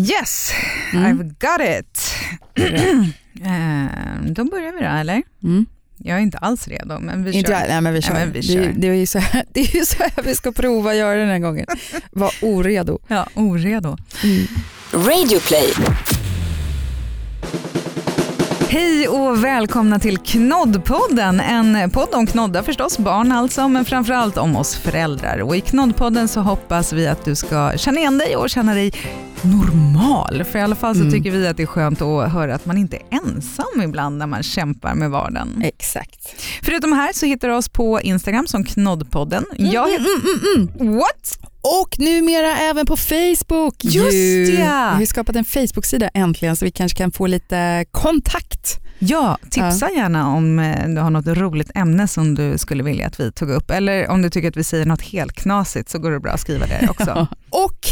yes, Mm. I've got it. Eh, då börjar vi då, eller? Mm. Jag är inte alls redo, men vi Inte kör. nej, men vi kör. men vi Det, kör. är- det, är ju så här, det är ju så här vi ska prova att göra den här gången. Var oredo. Ja, oredo. Radioplay. Hej och välkomna till Knoddpodden. En podd om knoddar förstås, barn alltså, men framförallt om oss föräldrar. Och I Knoddpodden så hoppas vi att du ska känna igen dig och känna dig normal. För i alla fall så Mm. tycker vi att det är skönt att höra att man inte är ensam ibland när man kämpar med vardagen. Exakt. Förutom här så hittar du oss på Instagram som Knoddpodden. Jag heter... Mm, mm, mm. What? Och numera även på Facebook. Just ju. ja. Vi har skapat en Facebook-sida äntligen så vi kanske kan få lite kontakt. Ja, tipsa gärna om eh, du har något roligt ämne som du skulle vilja att vi tog upp. Eller om du tycker att vi säger något helt knasigt så går det bra att skriva det också. Och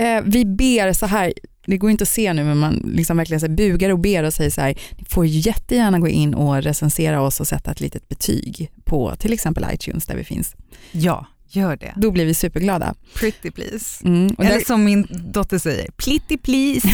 eh, vi ber så här, det går inte att se nu men man liksom verkligen så bugar och ber och säger så här, ni får jättegärna gå in och recensera oss och sätta ett litet betyg på till exempel iTunes där vi finns. Ja, gör det. Då blir vi superglada. Pretty please. Mm, Eller där, som min dotter säger, plitty please.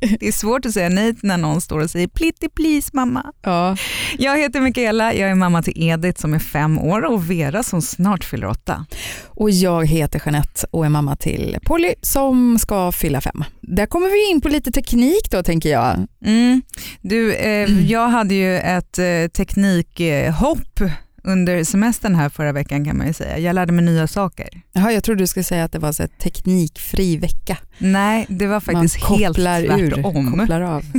Det är svårt att säga nej när någon står och säger plitty please mamma. ja, Jag heter Michaela, jag är mamma till Edith som är fem år och Vera som snart fyller åtta. och jag heter Jeanette och är mamma till Polly som ska fylla fem. Där kommer vi in på lite teknik då tänker jag. Mm. Du, eh, jag hade ju ett eh, teknikhopp under semestern här förra veckan kan man ju säga. Jag lärde mig nya saker. Jaha, jag trodde du skulle säga att det var så här teknikfri vecka. Nej, det var faktiskt Man helt kopplar ur, tvärtom. kopplar av.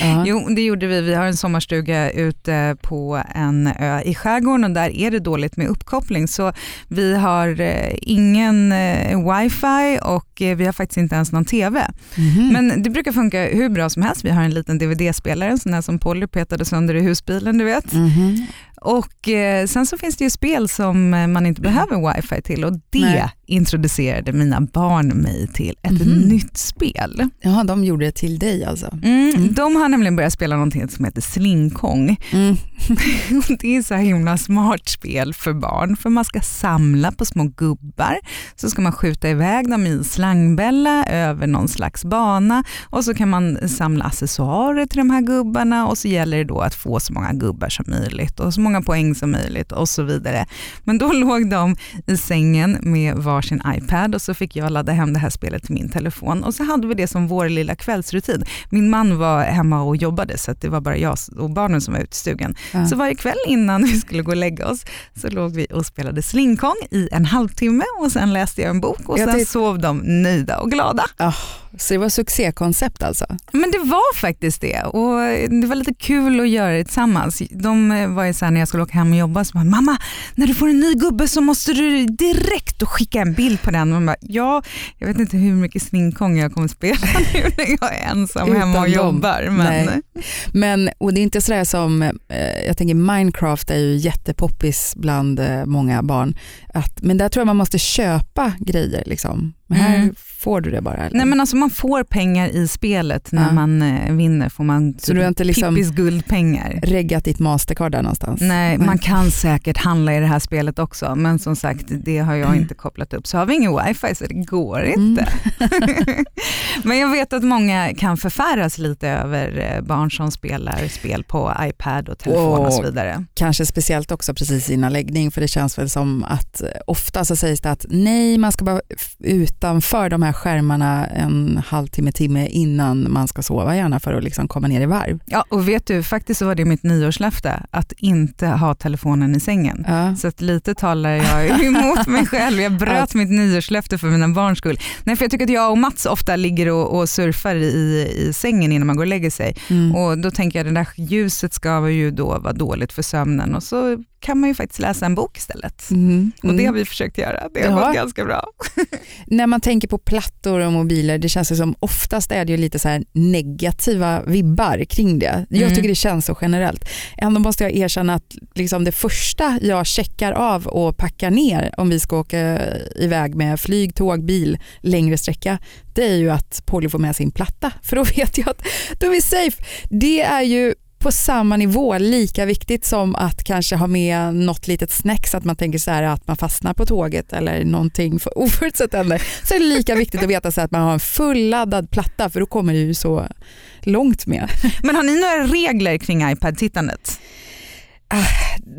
Ja. Jo, det gjorde vi. Vi har en sommarstuga ute på en ö i skärgården och där är det dåligt med uppkoppling. Så vi har eh, ingen eh, wifi och eh, vi har faktiskt inte ens någon TV. Mhm. Men det brukar funka hur bra som helst. Vi har en liten DVD-spelare, en sån här som Polly petade sönder i husbilen, du vet. Mhm. Och eh, sen så finns det ju spel som eh, man inte behöver wifi till och det Nej. Introducerade mina barn mig till ett Mhm. nytt spel. Ja, de gjorde det till dig alltså. Mm, Mm. De har nämligen börjat spela någonting som heter slingkong. Mm. Det är så här himla smart spel för barn för man ska samla på små gubbar så ska man skjuta iväg dem i slangbälla över någon slags bana och så kan man samla accessoarer till de här gubbarna och så gäller det då att få så många gubbar som möjligt och så många poäng som möjligt och så vidare. Men då låg de i sängen med varsin iPad och så fick jag ladda hem det här spelet till min telefon och så hade vi det som vår lilla kvällsrutin. Min man var hemma och jobbade så det var bara jag och barnen som var ute i stugan. Ja. Så varje kväll innan vi skulle gå och lägga oss så låg vi och spelade slingkong i en halvtimme och sen läste jag en bok och Jag sen sov de nöjda och glada. Så det var succékoncept alltså? Men det var faktiskt det och det var lite kul att göra det tillsammans. De var ju så här när jag skulle åka hem och jobba så bara, mamma när du får en ny gubbe så måste du direkt skicka en bild på den. Och man bara, ja, jag vet inte hur mycket slingkong jag kommer spela nu när jag är ensam Utan hemma och dem. jobbar. Men, Nej. Men, och det är inte sådär som, eh, jag tänker Minecraft är ju jättepoppis bland eh, många barn. Att, men där tror jag man måste köpa grejer liksom. Men här Mm. får du det bara. Eller? Nej men alltså man får pengar i spelet när Ja. man eh, vinner får man Så du har inte liksom- Pippis guldpengar. Reggat ditt mastercard där någonstans? Nej, man kan säkert handla i det här spelet också men som sagt det har jag inte kopplat upp. Så har vi ingen wifi så det går inte. men jag vet att många kan förfäras lite över eh, barn som spelar spel på iPad och telefon och så Åh. vidare. Kanske speciellt också precis innan läggning för det känns väl som att eh, ofta så sägs det att nej man ska vara f- utanför de här skärmarna en halvtimme, timme innan man ska sova gärna för att liksom komma ner i varv. Ja och vet du, faktiskt så var det mitt nyårslöfte att inte ha telefonen i sängen. Ja. Så att lite talar jag emot mig själv. Jag bröt mitt nyårslöfte för mina barns skull. Nej, för jag tycker att jag och Mats ofta ligger och, och surfar i, i sängen innan man går och lägger sig. Mm. Och då tänker jag att det där ljuset ska ju då vara dåligt för sömnen och så kan man ju faktiskt läsa en bok istället. Mm. Och det Mm. har vi försökt göra. Det har Ja. gått ganska bra. När man tänker på plattor och mobiler, det känns ju som oftast är det ju lite så här negativa vibbar kring det. Jag Mm. tycker det känns så generellt. Ändå måste jag erkänna att liksom det första jag checkar av och packar ner om vi ska åka iväg med flyg, tåg, bil längre sträcka, det är ju att Polly får med sin platta. För då vet jag att då är vi safe. Det är ju på samma nivå lika viktigt som att kanske ha med något litet snack så att man tänker så här att man fastnar på tåget eller någonting för oförutsett händer. Så är det lika viktigt att veta så att man har en fulladdad platta för då kommer det ju så långt med. Men har ni några regler kring iPad-tittandet?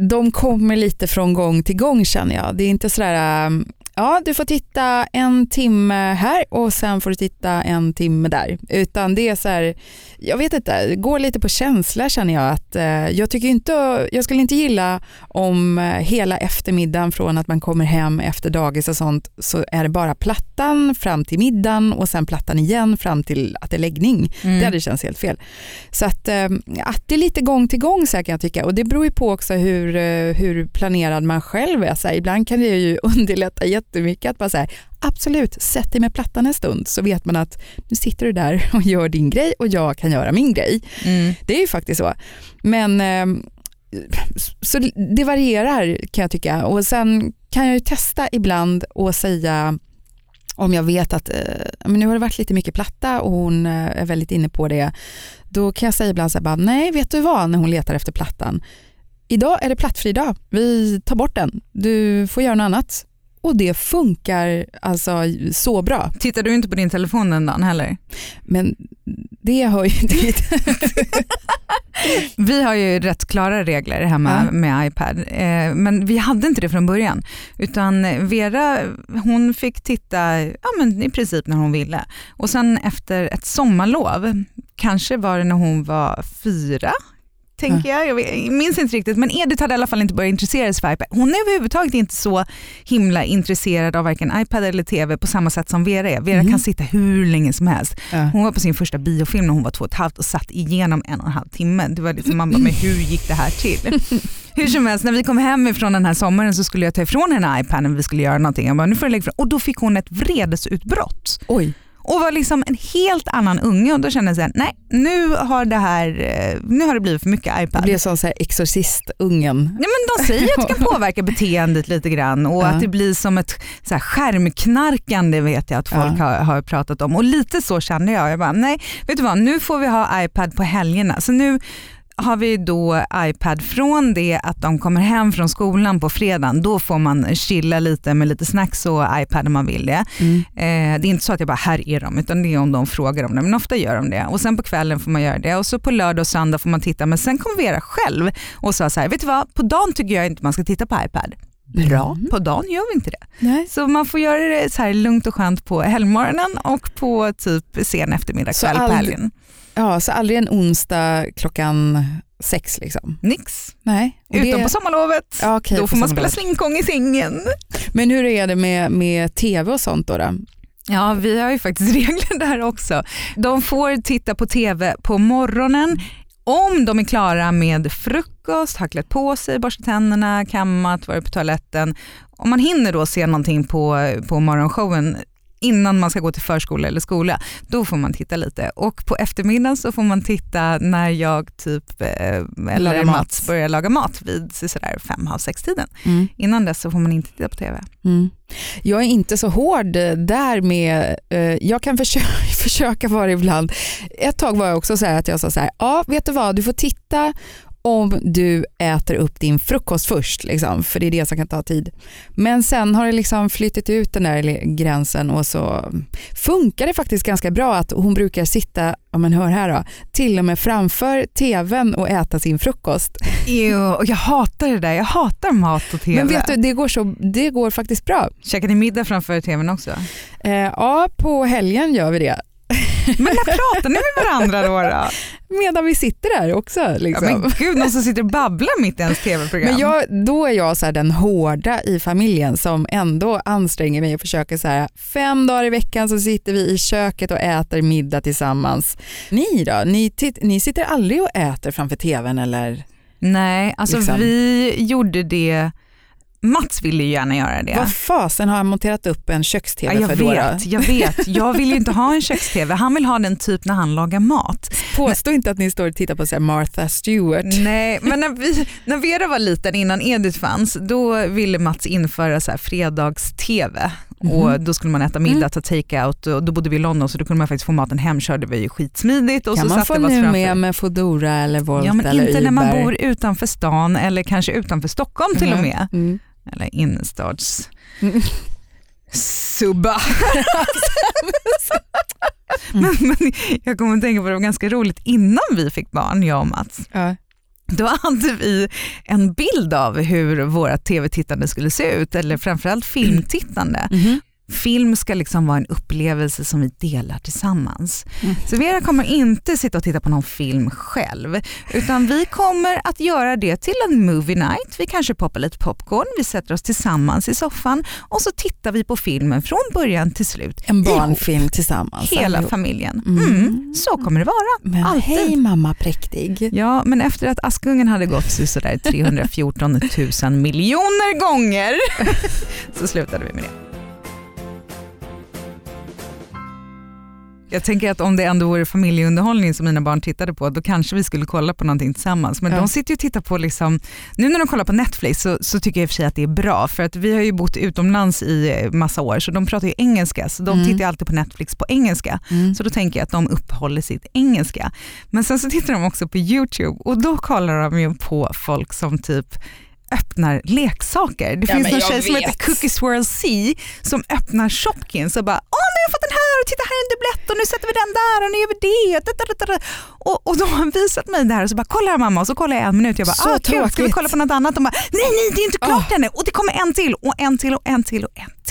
De kommer lite från gång till gång känner jag. Det är inte sådär um, ja du får titta en timme här och sen får du titta en timme där. Utan det är så här, jag vet inte, det går lite på känsla känner jag. att eh, Jag tycker inte, jag skulle inte gilla om eh, hela eftermiddagen från att man kommer hem efter dagis och sånt så är det bara plattan fram till middagen och sen plattan igen fram till att det är läggning. Mm. Det hade känts helt fel. Så att, eh, att det är lite gång till gång så kan jag tycka och det beror ju på också hur, hur planerad man själv är. Så här, ibland kan det ju underlätta jättemycket att bara säga absolut, sätt dig med plattan en stund så vet man att nu sitter du där och gör din grej och jag kan göra min grej. Mm. Det är ju faktiskt så. Men ehm, så det varierar kan jag tycka. Och sen kan jag ju testa ibland och säga om jag vet att eh, nu har det varit lite mycket platta och hon eh, är väldigt inne på det, då kan jag säga ibland så här, bara, nej vet du vad, när hon letar efter plattan, idag är det plattfri dag, vi tar bort den, du får göra något annat och det funkar alltså så bra. Tittar du inte på din telefon den dagen heller? Men det hör ju inte Vi har ju rätt klara regler hemma ja. med iPad, eh, men vi hade inte det från början. Utan Vera hon fick titta ja, men i princip när hon ville. Och sen efter ett sommarlov, kanske var det när hon var fyra, tänker jag. Jag minns inte riktigt men Edith hade i alla fall inte börjat intressera sig för iPad. Hon är överhuvudtaget inte så himla intresserad av varken iPad eller TV på samma sätt som Vera är. Vera mm. kan sitta hur länge som helst. Hon var på sin första biofilm när hon var två och ett halvt och satt igenom en och en halv timme. Det var liksom, man bara, men hur gick det här till? Hur som helst, när vi kom hem ifrån den här sommaren så skulle jag ta ifrån henne iPaden och vi skulle göra någonting. Jag bara, nu får du lägga ifrån. Och då fick hon ett vredesutbrott. Oj och var liksom en helt annan unge och då kände jag såhär, nej nu har det här eh, nu har det blivit för mycket iPad. Det blev som så här exorcistungen. Ja, men de säger att det kan påverka beteendet lite grann och ja. att det blir som ett så här skärmknarkande vet jag att folk ja. har, har, pratat om och lite så kände jag. Jag bara, nej vet du vad nu får vi ha iPad på helgerna. Så nu har vi då iPad från det att de kommer hem från skolan på fredagen. Då får man chilla lite med lite snacks och iPad om man vill det. Mm. Eh, det är inte så att jag bara, här är de, utan det är om de frågar om det. Men ofta gör de det. Och sen på kvällen får man göra det och så på lördag och söndag får man titta. Men sen kommer Vera själv och sa så här, vet du vad, på dagen tycker jag inte man ska titta på iPad. Bra, mm. på dagen gör vi inte det. Nej. Så man får göra det så här lugnt och skönt på helgmorgonen och på typ sen eftermiddag kväll på helgen. Ja, så aldrig en onsdag klockan sex liksom? Nix. Nej. Utom det... på sommarlovet. Ja, okay, då får man spela slinkong i sängen. Men hur är det med, med tv och sånt då? då? Ja, vi har ju faktiskt regler där också. De får titta på tv på morgonen om de är klara med frukost, har klätt på sig, borstat tänderna, kammat, varit på toaletten. Om man hinner då se någonting på, på morgonshowen innan man ska gå till förskola eller skola, då får man titta lite. Och på eftermiddagen så får man titta när jag typ, eh, eller Mats börjar laga mat vid sådär fem, halv sex tiden. Mm. Innan dess så får man inte titta på TV. Mm. Jag är inte så hård där med, eh, jag kan försöka, försöka vara ibland. Ett tag var jag också så att jag sa så här, ja vet du vad, du får titta om du äter upp din frukost först, liksom, för det är det som kan ta tid. Men sen har det liksom flyttat ut den där gränsen och så funkar det faktiskt ganska bra att hon brukar sitta, ja men hör här då, till och med framför tvn och äta sin frukost. Jo, jag hatar det där, jag hatar mat och tv. Men vet du, det går, så, det går faktiskt bra. Käkar ni middag framför tvn också? Eh, ja, på helgen gör vi det. Men när pratar ni med varandra då? då? Medan vi sitter där också. Liksom. Ja, men gud, någon som sitter och babblar mitt i ens tv-program. Men jag, då är jag så den hårda i familjen som ändå anstränger mig och försöker så här, fem dagar i veckan så sitter vi i köket och äter middag tillsammans. Ni då? Ni, ni sitter aldrig och äter framför tvn eller? Nej, alltså liksom. vi gjorde det Mats ville ju gärna göra det. Vad fasen har han monterat upp en köks-tv ja, för då? Vet, jag vet, jag vill ju inte ha en köks-tv. Han vill ha den typ när han lagar mat. Påstå inte att ni står och tittar på så Martha Stewart. Nej, men när, vi, när Vera var liten innan Edith fanns, då ville Mats införa så fredags-tv och Mhm. då skulle man äta middag, Mm. ta take-out och då bodde vi i London så då kunde man faktiskt få maten hemkörd, det var ju skitsmidigt. Och kan så man få nu med med Foodora eller Volt Ja men eller inte när man Uber? bor utanför stan eller kanske utanför Stockholm till och med. Mm. Eller innerstads... Mm. Subba. men, men jag kommer att tänka på det var ganska roligt innan vi fick barn, jag och Mats. Ja. Då hade vi en bild av hur våra tv-tittande skulle se ut, eller framförallt filmtittande. Mhm. Film ska liksom vara en upplevelse som vi delar tillsammans. Mm. Så Vera kommer inte sitta och titta på någon film själv, utan vi kommer att göra det till en movie night. Vi kanske poppar lite popcorn, vi sätter oss tillsammans i soffan och så tittar vi på filmen från början till slut. En barnfilm tillsammans. Hela allihop. familjen. Mm. Mm. Så kommer det vara. Men Alltid. hej mamma präktig. Ja, men efter att Askungen hade gått så sådär 314 000 miljoner gånger så slutade vi med det. Jag tänker att om det ändå vore familjeunderhållning som mina barn tittade på, då kanske vi skulle kolla på någonting tillsammans. Men Ja. de sitter ju och tittar på, liksom, nu när de kollar på Netflix så, så tycker jag i och för sig att det är bra, för att vi har ju bott utomlands i eh, massa år, så de pratar ju engelska, så de Mm. tittar ju alltid på Netflix på engelska. Mm. Så då tänker jag att de uppehåller sitt engelska. Men sen så tittar de också på YouTube och då kollar de ju på folk som typ öppnar leksaker. Det Ja, finns en tjej som vet. heter Cookie Swirl C som öppnar Shopkins och bara åh nu har jag fått den här och titta här är en dubblett och nu sätter vi den där och nu gör vi det. Och, och de har visat mig det här och så bara kolla här mamma och så kollar jag en minut jag bara Så ah, kul, ska vi kolla på något annat? De bara nej nej det är inte klart ännu och det kommer en till och en till och en till och en till.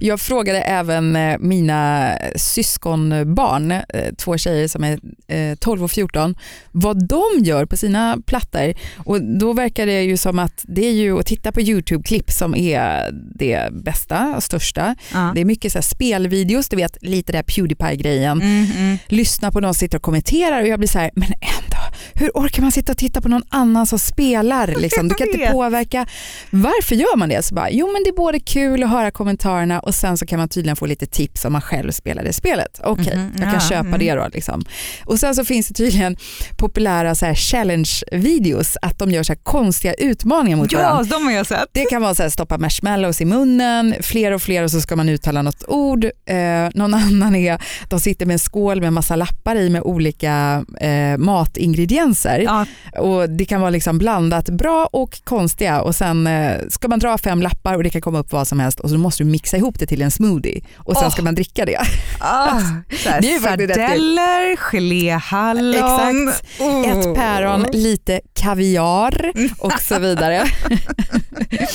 Jag frågade även eh, mina syskonbarn, eh, två tjejer som är eh, 12 och 14, vad de gör på sina plattor. Och då verkar det ju som att det är ju att titta på YouTube-klipp som är det bästa och största. Ja. Det är mycket så här spelvideos, du vet lite där Pewdiepie-grejen. Mm, mm. Lyssna på någon som sitter och kommenterar och jag blir så här, men hur orkar man sitta och titta på någon annan som spelar? Liksom? Du kan inte påverka. Varför gör man det? Så bara, jo men det är både kul att höra kommentarerna och sen så kan man tydligen få lite tips om man själv spelar det spelet. Okej, Mhm, jag kan ja, köpa mm. det då. Liksom. Och sen så finns det tydligen populära så här challenge-videos, att de gör så konstiga utmaningar mot varandra. Ja, de har jag sett. Det kan vara så här, stoppa marshmallows i munnen, fler och fler och så ska man uttala något ord. Eh, någon annan är, de sitter med en skål med massa lappar i med olika eh, matingredienser. Ja, Och det kan vara liksom blandat bra och konstiga och sen eh, ska man dra fem lappar och det kan komma upp vad som helst och så måste du mixa ihop det till en smoothie och sen Åh. ska man dricka det. Är kul. sardeller, geléhallon. Oh. Ett päron, lite kaviar och så vidare.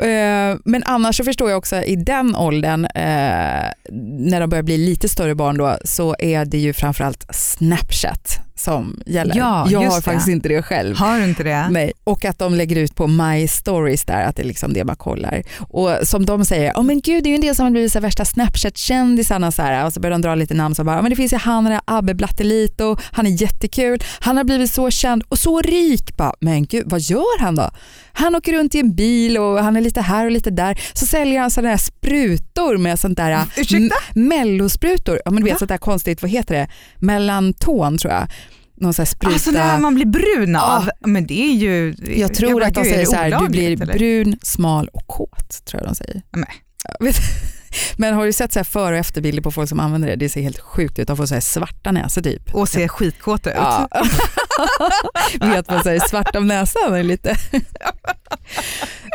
Eh, Men annars så förstår jag också i den åldern, eh, när de börjar bli lite större barn då, så är det ju framförallt Snapchat som gäller. Ja, jag har det. faktiskt inte det själv. Har du inte det? Nej. Och att de lägger ut på My Stories där, att det är liksom det man kollar. Och som de säger, oh men gud det är ju en del som har blivit så värsta Snapchat-kändisarna så här. och så börjar de dra lite namn som bara, "Ja, men det finns ju han där Abbe Blattelito, han är jättekul, han har blivit så känd och så rik. Bara, men gud vad gör han då? Han åker runt i en bil och han är lite här och lite där. Så säljer han sådana här sprutor med sånt där Ursäkta? mellosprutor. Ja, men du vet Va? sånt där konstigt, vad heter det? Melanton tror jag. Någon sån här spruta. Alltså det här man blir brun av. Men det är ju... Jag tror bara, att de säger så här, du blir eller? brun, smal och kåt. tror jag de säger. Nej. Jag vet- Men har du sett så här före och efterbilder på folk som använder det? Det ser helt sjukt ut. De får så här svarta näsor typ. Och ser skitkåta ut. Ja. Vet man säger svart om näsan är lite.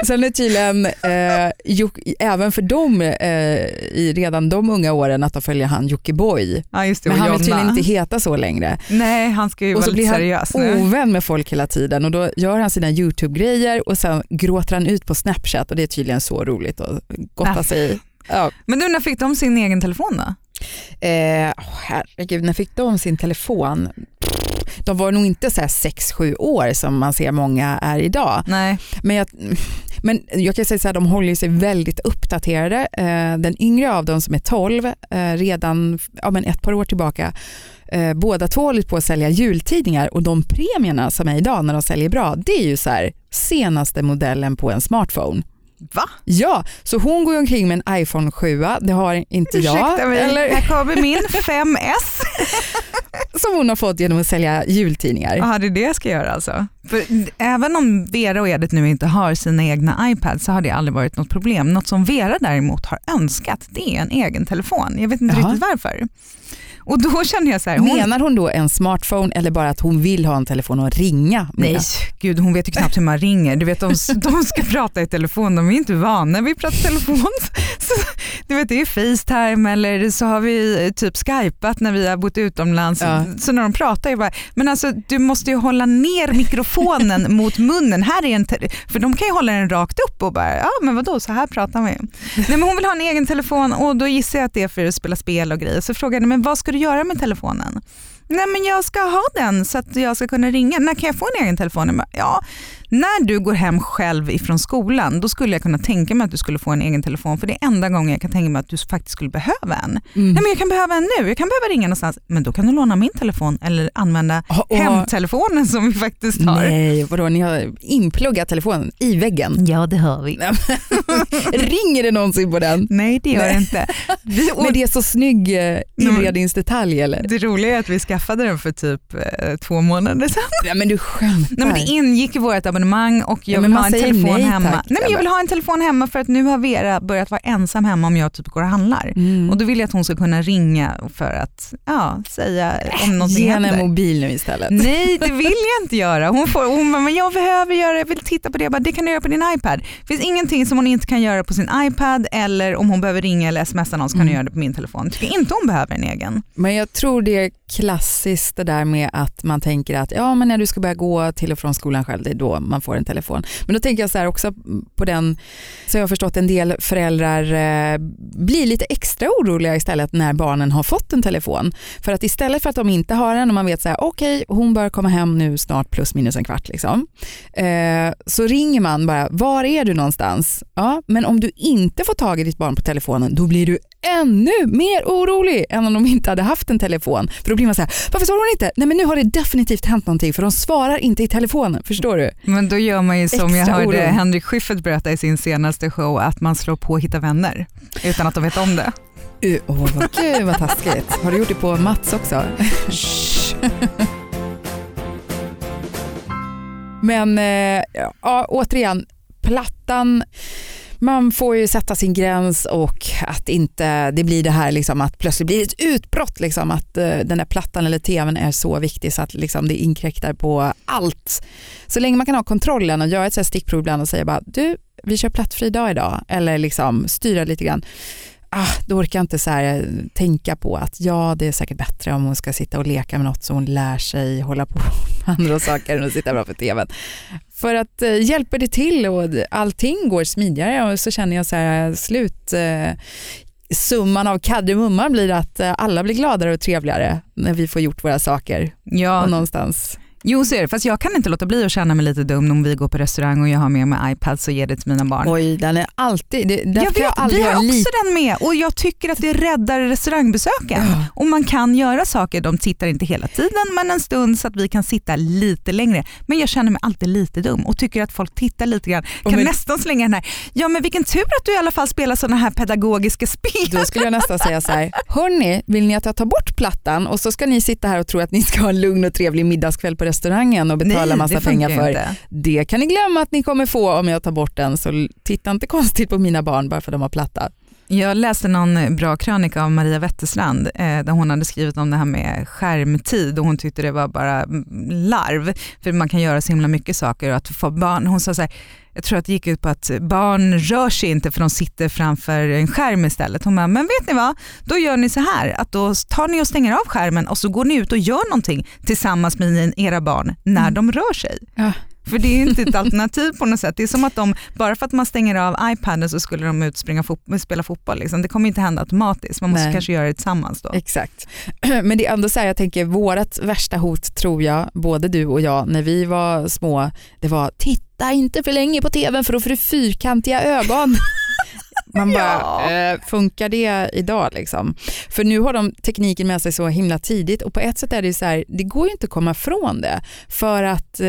Sen är tydligen eh, Jock- även för dem eh, i redan de unga åren att de följer han Jockiboi. Ja Men och han vill Jonna. tydligen inte heta så längre. Nej han ska ju Och vara så lite blir han seriös nu. ovän med folk hela tiden och då gör han sina YouTube-grejer och sen gråter han ut på Snapchat och det är tydligen så roligt att gotta sig i. Ja. Men du när fick de sin egen telefon då? Eh, herregud, när fick de sin telefon? De var nog inte så här 6-7 år som man ser många är idag. Nej. Men jag, men jag kan säga så här, de håller sig väldigt uppdaterade. Eh, den yngre av dem som är 12, eh, redan ja, men ett par år tillbaka, eh, båda två håller på att sälja jultidningar och de premierna som är idag när de säljer bra, det är ju så här senaste modellen på en smartphone. Va? Ja, så hon går omkring med en iPhone 7, det har inte jag. Ursäkta mig, Eller, här kommer min 5S. som hon har fått genom att sälja jultidningar. Ja, det är det jag ska göra alltså. För även om Vera och Edith nu inte har sina egna iPads så har det aldrig varit något problem. Något som Vera däremot har önskat det är en egen telefon. Jag vet inte Jaha. riktigt varför. Och då känner jag så här, hon, Menar hon då en smartphone eller bara att hon vill ha en telefon att ringa med? Nej, gud hon vet ju knappt hur man ringer. Du vet, de, de ska prata i telefon, de är inte vana vid att prata i telefon. Så, du vet, det är Facetime eller så har vi eh, typ skypat när vi har bott utomlands. Ja. Så när de pratar, jag bara, men alltså du måste ju hålla ner mikrofonen mot munnen. Här är en för de kan ju hålla den rakt upp och bara, ja men vadå så här pratar vi. Nej, men hon vill ha en egen telefon och då gissar jag att det är för att spela spel och grejer. Så frågade jag, men vad ska du göra med telefonen? Nej men jag ska ha den så att jag ska kunna ringa. När kan jag få en egen telefon? Ja, när du går hem själv ifrån skolan då skulle jag kunna tänka mig att du skulle få en egen telefon för det är enda gången jag kan tänka mig att du faktiskt skulle behöva en. Mm. Nej men jag kan behöva en nu, jag kan behöva ringa någonstans. Men då kan du låna min telefon eller använda Och- och- hemtelefonen som vi faktiskt har. Nej, vadå ni har inpluggat telefonen i väggen. Ja det har vi. Ringer det någonsin på den? Nej det gör det inte. Vi, och Men det är så snygg eh, inredningsdetalj eller? det roliga är att vi skaffade den för typ eh, två månader sedan. Nej men du skämtar. Nej, men det ingick i vårt abonnemang och jag Ja, vill men ha en telefon nej, hemma. tack. Nej, men jag vill ha en telefon hemma för att nu har Vera börjat vara ensam hemma om jag typ går och handlar. Mm. Och då vill jag att hon ska kunna ringa för att ja, säga om någonting Ge henne en mobil nu istället. Nej det vill jag inte göra. Hon, får, hon bara, men jag behöver göra, jag vill titta på det. Jag bara, det kan du göra på din iPad. Det finns ingenting som hon inte kan göra på sin iPad eller om hon behöver ringa eller smsa någon så kan Mm. du göra det på min telefon. Tycker inte hon behöver en egen. Men jag tror det klassiskt det där med att man tänker att ja, men när du ska börja gå till och från skolan själv, det är då man får en telefon. Men då tänker jag så här också på den, så jag har förstått en del föräldrar eh, blir lite extra oroliga istället när barnen har fått en telefon. För att istället för att de inte har en och man vet så här, okej hon bör komma hem nu snart plus minus en kvart liksom. Eh, så ringer man bara, var är du någonstans? Ja, men om du inte får tag i ditt barn på telefonen, då blir du ännu mer orolig än om de inte hade haft en telefon. För då blir man så här, varför svarar hon inte? Nej men nu har det definitivt hänt någonting för de svarar inte i telefonen, förstår du? Men då gör man ju som jag Extra hörde oro. Henrik Schyffert berätta i sin senaste show, att man slår på Hitta vänner utan att de vet om det. Uh, vad, gud vad taskigt. Har du gjort det på Mats också? Men eh, ja, återigen, plattan, man får ju sätta sin gräns och att inte det blir det här liksom att plötsligt blir ett utbrott liksom att eh, den där plattan eller tvn är så viktig så att liksom det inkräktar på allt. Så länge man kan ha kontrollen och göra ett så stickprov ibland och säga bara du, vi kör plattfri dag idag eller liksom styra lite grann. Ah, då orkar jag inte så här, eh, tänka på att ja, det är säkert bättre om hon ska sitta och leka med något så hon lär sig hålla på med andra saker än att sitta framför tvn. För att eh, hjälper det till och allting går smidigare och så känner jag så här slut eh, summan av kardemumman blir att eh, alla blir gladare och trevligare när vi får gjort våra saker. Ja, Och någonstans. Jo så är det, fast jag kan inte låta bli att känna mig lite dum om vi går på restaurang och jag har med mig iPads och ger det till mina barn. Oj, den är alltid... Det, jag vet, aldrig vi har också lite- den med och jag tycker att det räddar restaurangbesöken. Ja. Och man kan göra saker, de tittar inte hela tiden men en stund så att vi kan sitta lite längre. Men jag känner mig alltid lite dum och tycker att folk tittar lite grann. Kan men- nästan slänga den här, ja men vilken tur att du i alla fall spelar sådana här pedagogiska spel. Då skulle jag nästan säga så här, hörni, vill ni att jag tar bort plattan och så ska ni sitta här och tro att ni ska ha en lugn och trevlig middagskväll på restaurangen och betala massa det pengar för. inte. Det kan ni glömma att ni kommer få om jag tar bort den, så titta inte konstigt på mina barn bara för att de har platta. Jag läste någon bra krönika av Maria Wetterstrand eh, där hon hade skrivit om det här med skärmtid och hon tyckte det var bara larv för man kan göra så himla mycket saker. Och att få barn, hon sa så här, jag tror att det gick ut på att barn rör sig inte för de sitter framför en skärm istället. Hon bara, men vet ni vad? Då gör ni så här att då tar ni och stänger av skärmen och så går ni ut och gör någonting tillsammans med era barn när Mm. de rör sig. Ja. För det är inte ett alternativ på något sätt. Det är som att de, bara för att man stänger av iPaden så skulle de ut fot- spela fotboll. Liksom. Det kommer inte hända automatiskt, man måste Nej. kanske göra det tillsammans då. Exakt. Men det är ändå så här, jag tänker vårt värsta hot tror jag, både du och jag, när vi var små, det var titta inte för länge på tvn för då får du fyrkantiga ögon. Man bara, Ja. eh, funkar det idag liksom? För nu har de tekniken med sig så himla tidigt och på ett sätt är det så här, det går ju inte att komma från det. För att, eh,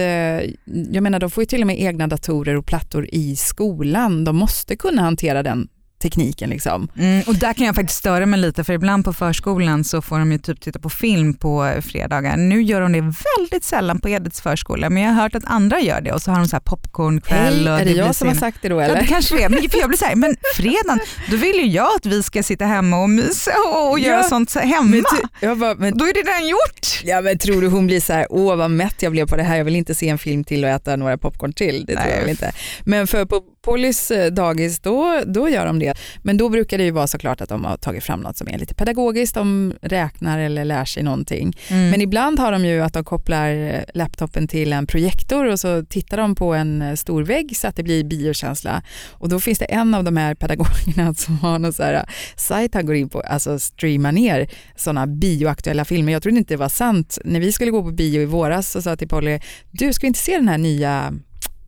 jag menar de får ju till och med egna datorer och plattor i skolan. De måste kunna hantera den tekniken liksom. Mm, och där kan jag faktiskt störa mig lite för ibland på förskolan så får de ju typ titta på film på fredagar. Nu gör de det väldigt sällan på Edets förskola men jag har hört att andra gör det och så har de så här popcornkväll. Hej, och är det blir jag som har sin- sagt det då Ja, eller? det kanske det är, men för jag blir så här, men fredagen, då vill ju jag att vi ska sitta hemma och mysa och, och göra Ja, sånt så hemma. Men ty- bara, men Då är det redan gjort. Ja men tror du hon blir så här, åh vad mätt jag blev på det här, jag vill inte se en film till och äta några popcorn till. Det tror Nej. jag inte. Men för på Pollys eh, dagis, då, då gör de det. Men då brukar det ju vara såklart att de har tagit fram något som är lite pedagogiskt, de räknar eller lär sig någonting. Mm. Men ibland har de ju att de kopplar eh, laptopen till en projektor och så tittar de på en eh, stor vägg så att det blir biokänsla. Och då finns det en av de här pedagogerna som har någon så här sajt han går in på, alltså streamar ner sådana bioaktuella filmer. Jag trodde inte det var sant. När vi skulle gå på bio i våras så sa jag till Polly, du ska inte se den här nya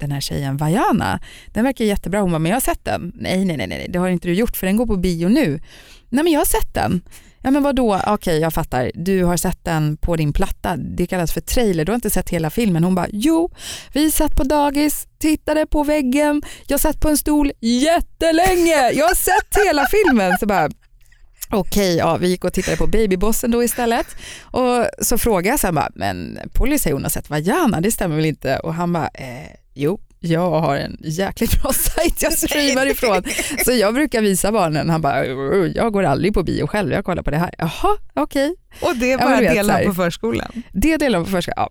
den här tjejen Vajana, den verkar jättebra. Hon bara, men jag har sett den. Nej, nej, nej, nej, det har inte du gjort för den går på bio nu. Nej, men jag har sett den. Ja, men vadå? Ah, okej, jag fattar. Du har sett den på din platta. Det kallas för trailer. Du har inte sett hela filmen. Hon bara, jo, vi satt på dagis, tittade på väggen, jag satt på en stol jättelänge. Jag har sett hela filmen. Så bara, Okej, ja, vi gick och tittade på Babybossen då istället. Och så frågade jag sen bara, men Polly säger hon har sett Vajana, det stämmer väl inte? Och han bara, eh, jo, jag har en jäkligt bra sajt jag streamar ifrån. Så jag brukar visa barnen, han bara, jag går aldrig på bio själv, jag kollar på det här. Jaha, okej. Och det är Ja, bara så delar på förskolan. Det delar de på förskolan. Ja.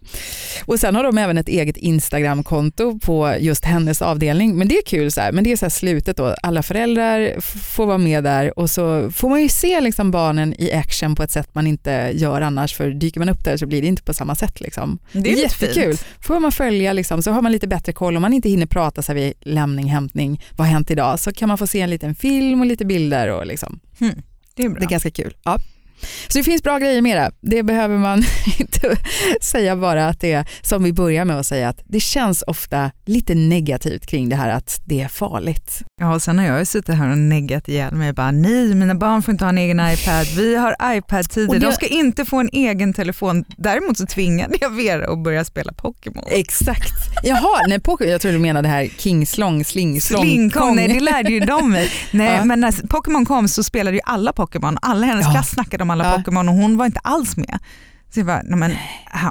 Och sen har de även ett eget Instagramkonto på just hennes avdelning. Men det är kul, så här. men det är så här slutet då. Alla föräldrar får vara med där och så får man ju se liksom barnen i action på ett sätt man inte gör annars. För dyker man upp där så blir det inte på samma sätt. Liksom. Det är Jättekul. fint. Får man följa liksom, så har man lite bättre koll. Om man inte hinner prata så här vid lämning, hämtning, vad har hänt idag? Så kan man få se en liten film och lite bilder. Och liksom. Det är bra. Det är ganska kul. Ja. Så det finns bra grejer med det. Det behöver man inte säga bara att det är som vi börjar med att säga att det känns ofta lite negativt kring det här att det är farligt. Ja, och sen har jag ju suttit här och neggat ihjäl mig. Bara, nej, mina barn får inte ha en egen iPad. Vi har iPad-tider. det- De ska inte få en egen telefon. Däremot så tvingade jag Vera att börja spela Pokémon. Exakt. Jaha, nej, Pokémon, jag tror du menade det här King Slong, Sling, Slong, Slingkong, Kong. nej det lärde ju de mig. Nej, Ja. men när Pokémon kom så spelade ju alla Pokémon. Alla hennes Ja. klass snackade om alla Ja. Pokémon och hon var inte alls med. Så jag bara, nej men,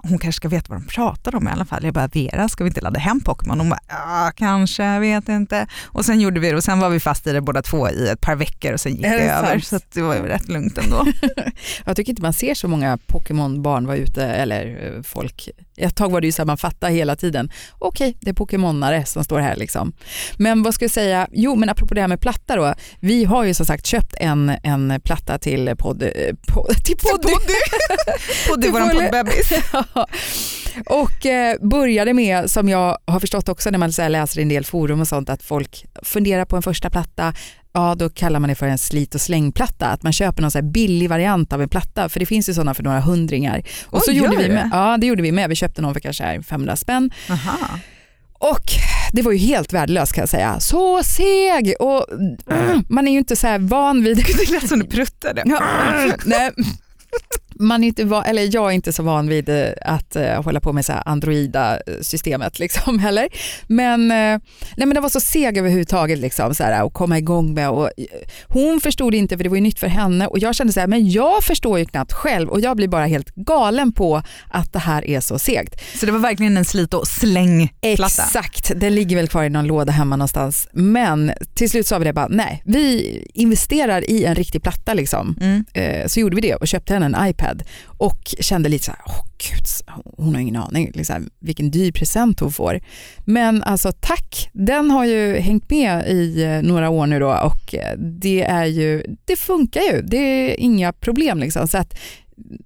hon kanske ska veta vad de pratar om i alla fall. Jag bara, Vera ska vi inte ladda hem Pokémon? Hon bara, ja kanske, jag vet inte. Och sen gjorde vi det och sen var vi fast i det båda två i ett par veckor och sen gick det, det över. Så att det var ju rätt lugnt ändå. Jag tycker inte man ser så många Pokémon-barn vara ute, eller eh, folk. Ett tag var det ju så här, man fattar hela tiden, okej det är Pokémonare som står här liksom. Men vad ska jag säga, jo men apropå det här med platta då, vi har ju som sagt köpt en, en platta till podd, eh, podd, till får- poddbebis. Ja. Och eh, började med, som jag har förstått också när man så läser i en del forum och sånt, att folk funderar på en första platta, ja då kallar man det för en slit och slängplatta, att man köper någon så billig variant av en platta, för det finns ju sådana för några hundringar. Och Oj, så gjorde vi med, ja det gjorde vi med, vi köpte någon för kanske här 500 spänn Aha. och det var ju helt värdelöst kan jag säga. Så seg och man är ju inte så här van vid Det lät som du pruttade. Ja, nej. Man inte van, eller jag är inte så van vid eh, att uh, hålla på med så här Androida-systemet liksom heller. Men, eh, nej, men det var så seg överhuvudtaget liksom, så här, att komma igång med. Och, eh, hon förstod inte för det var ju nytt för henne och jag kände så här, men jag förstår ju knappt själv och jag blir bara helt galen på att det här är så segt. Så det var verkligen en slit och slängplatta. Exakt, den ligger väl kvar i någon låda hemma någonstans. Men till slut sa vi det bara, nej, vi investerar i en riktig platta liksom. Mm. Eh, så gjorde vi det och köpte henne en iPad och kände lite så här, åh gud, hon har ingen aning liksom, vilken dyr present hon får. Men alltså tack, den har ju hängt med i eh, några år nu då och eh, det är ju, det funkar ju, det är inga problem liksom. Så att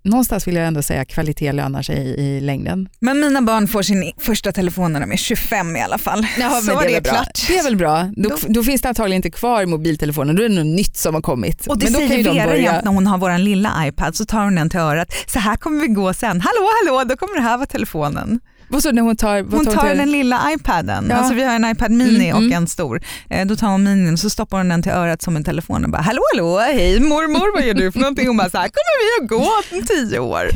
någonstans vill jag ändå säga att kvalitet lönar sig i, i längden. Men mina barn får sin första telefon när de är 25 i alla fall. så men är det bra. klart. Det är väl bra. Då, Då- då finns det antagligen inte kvar mobiltelefoner, då är det något nytt som har kommit. Och det men då kan ju säger de Vera börja... när hon har vår lilla iPad så tar hon den till örat. Så här kommer vi gå sen. Hallå hallå, då kommer det här vara telefonen. Vad så när hon tar, Hon tar tar den lilla iPaden, Ja. alltså vi har en iPad mini Mm, och mm. en stor. Eh, Då tar hon minin och så stoppar hon den till örat som en telefon och bara hallå hallå, hej mormor vad gör du för någonting? Hon bara så här, kommer vi att gå om tio år?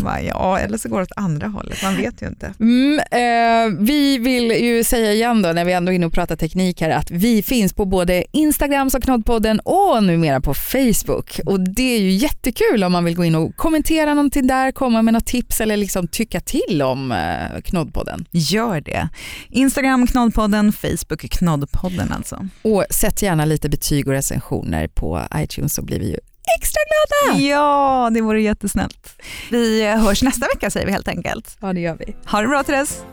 Bara, ja eller så går det åt andra hållet, man vet ju inte. Mm, eh, vi vill ju säga igen då när vi ändå är inne och pratar teknik här att vi finns på både Instagram som Knoddpodden och numera på Facebook. Och det är ju jättekul om man vill gå in och kommentera någonting där, komma med något tips eller liksom tycka till om eh, Knoddpodden. Gör det. Instagram Knoddpodden, Facebook Knoddpodden alltså. Och sätt gärna lite betyg och recensioner på iTunes så blir vi ju extra glada. Ja, det vore jättesnällt. Vi hörs nästa vecka säger vi helt enkelt. Ja det gör vi. Ha det bra Therese.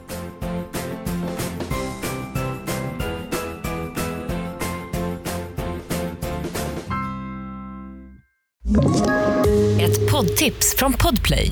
Ett poddtips från Podplay.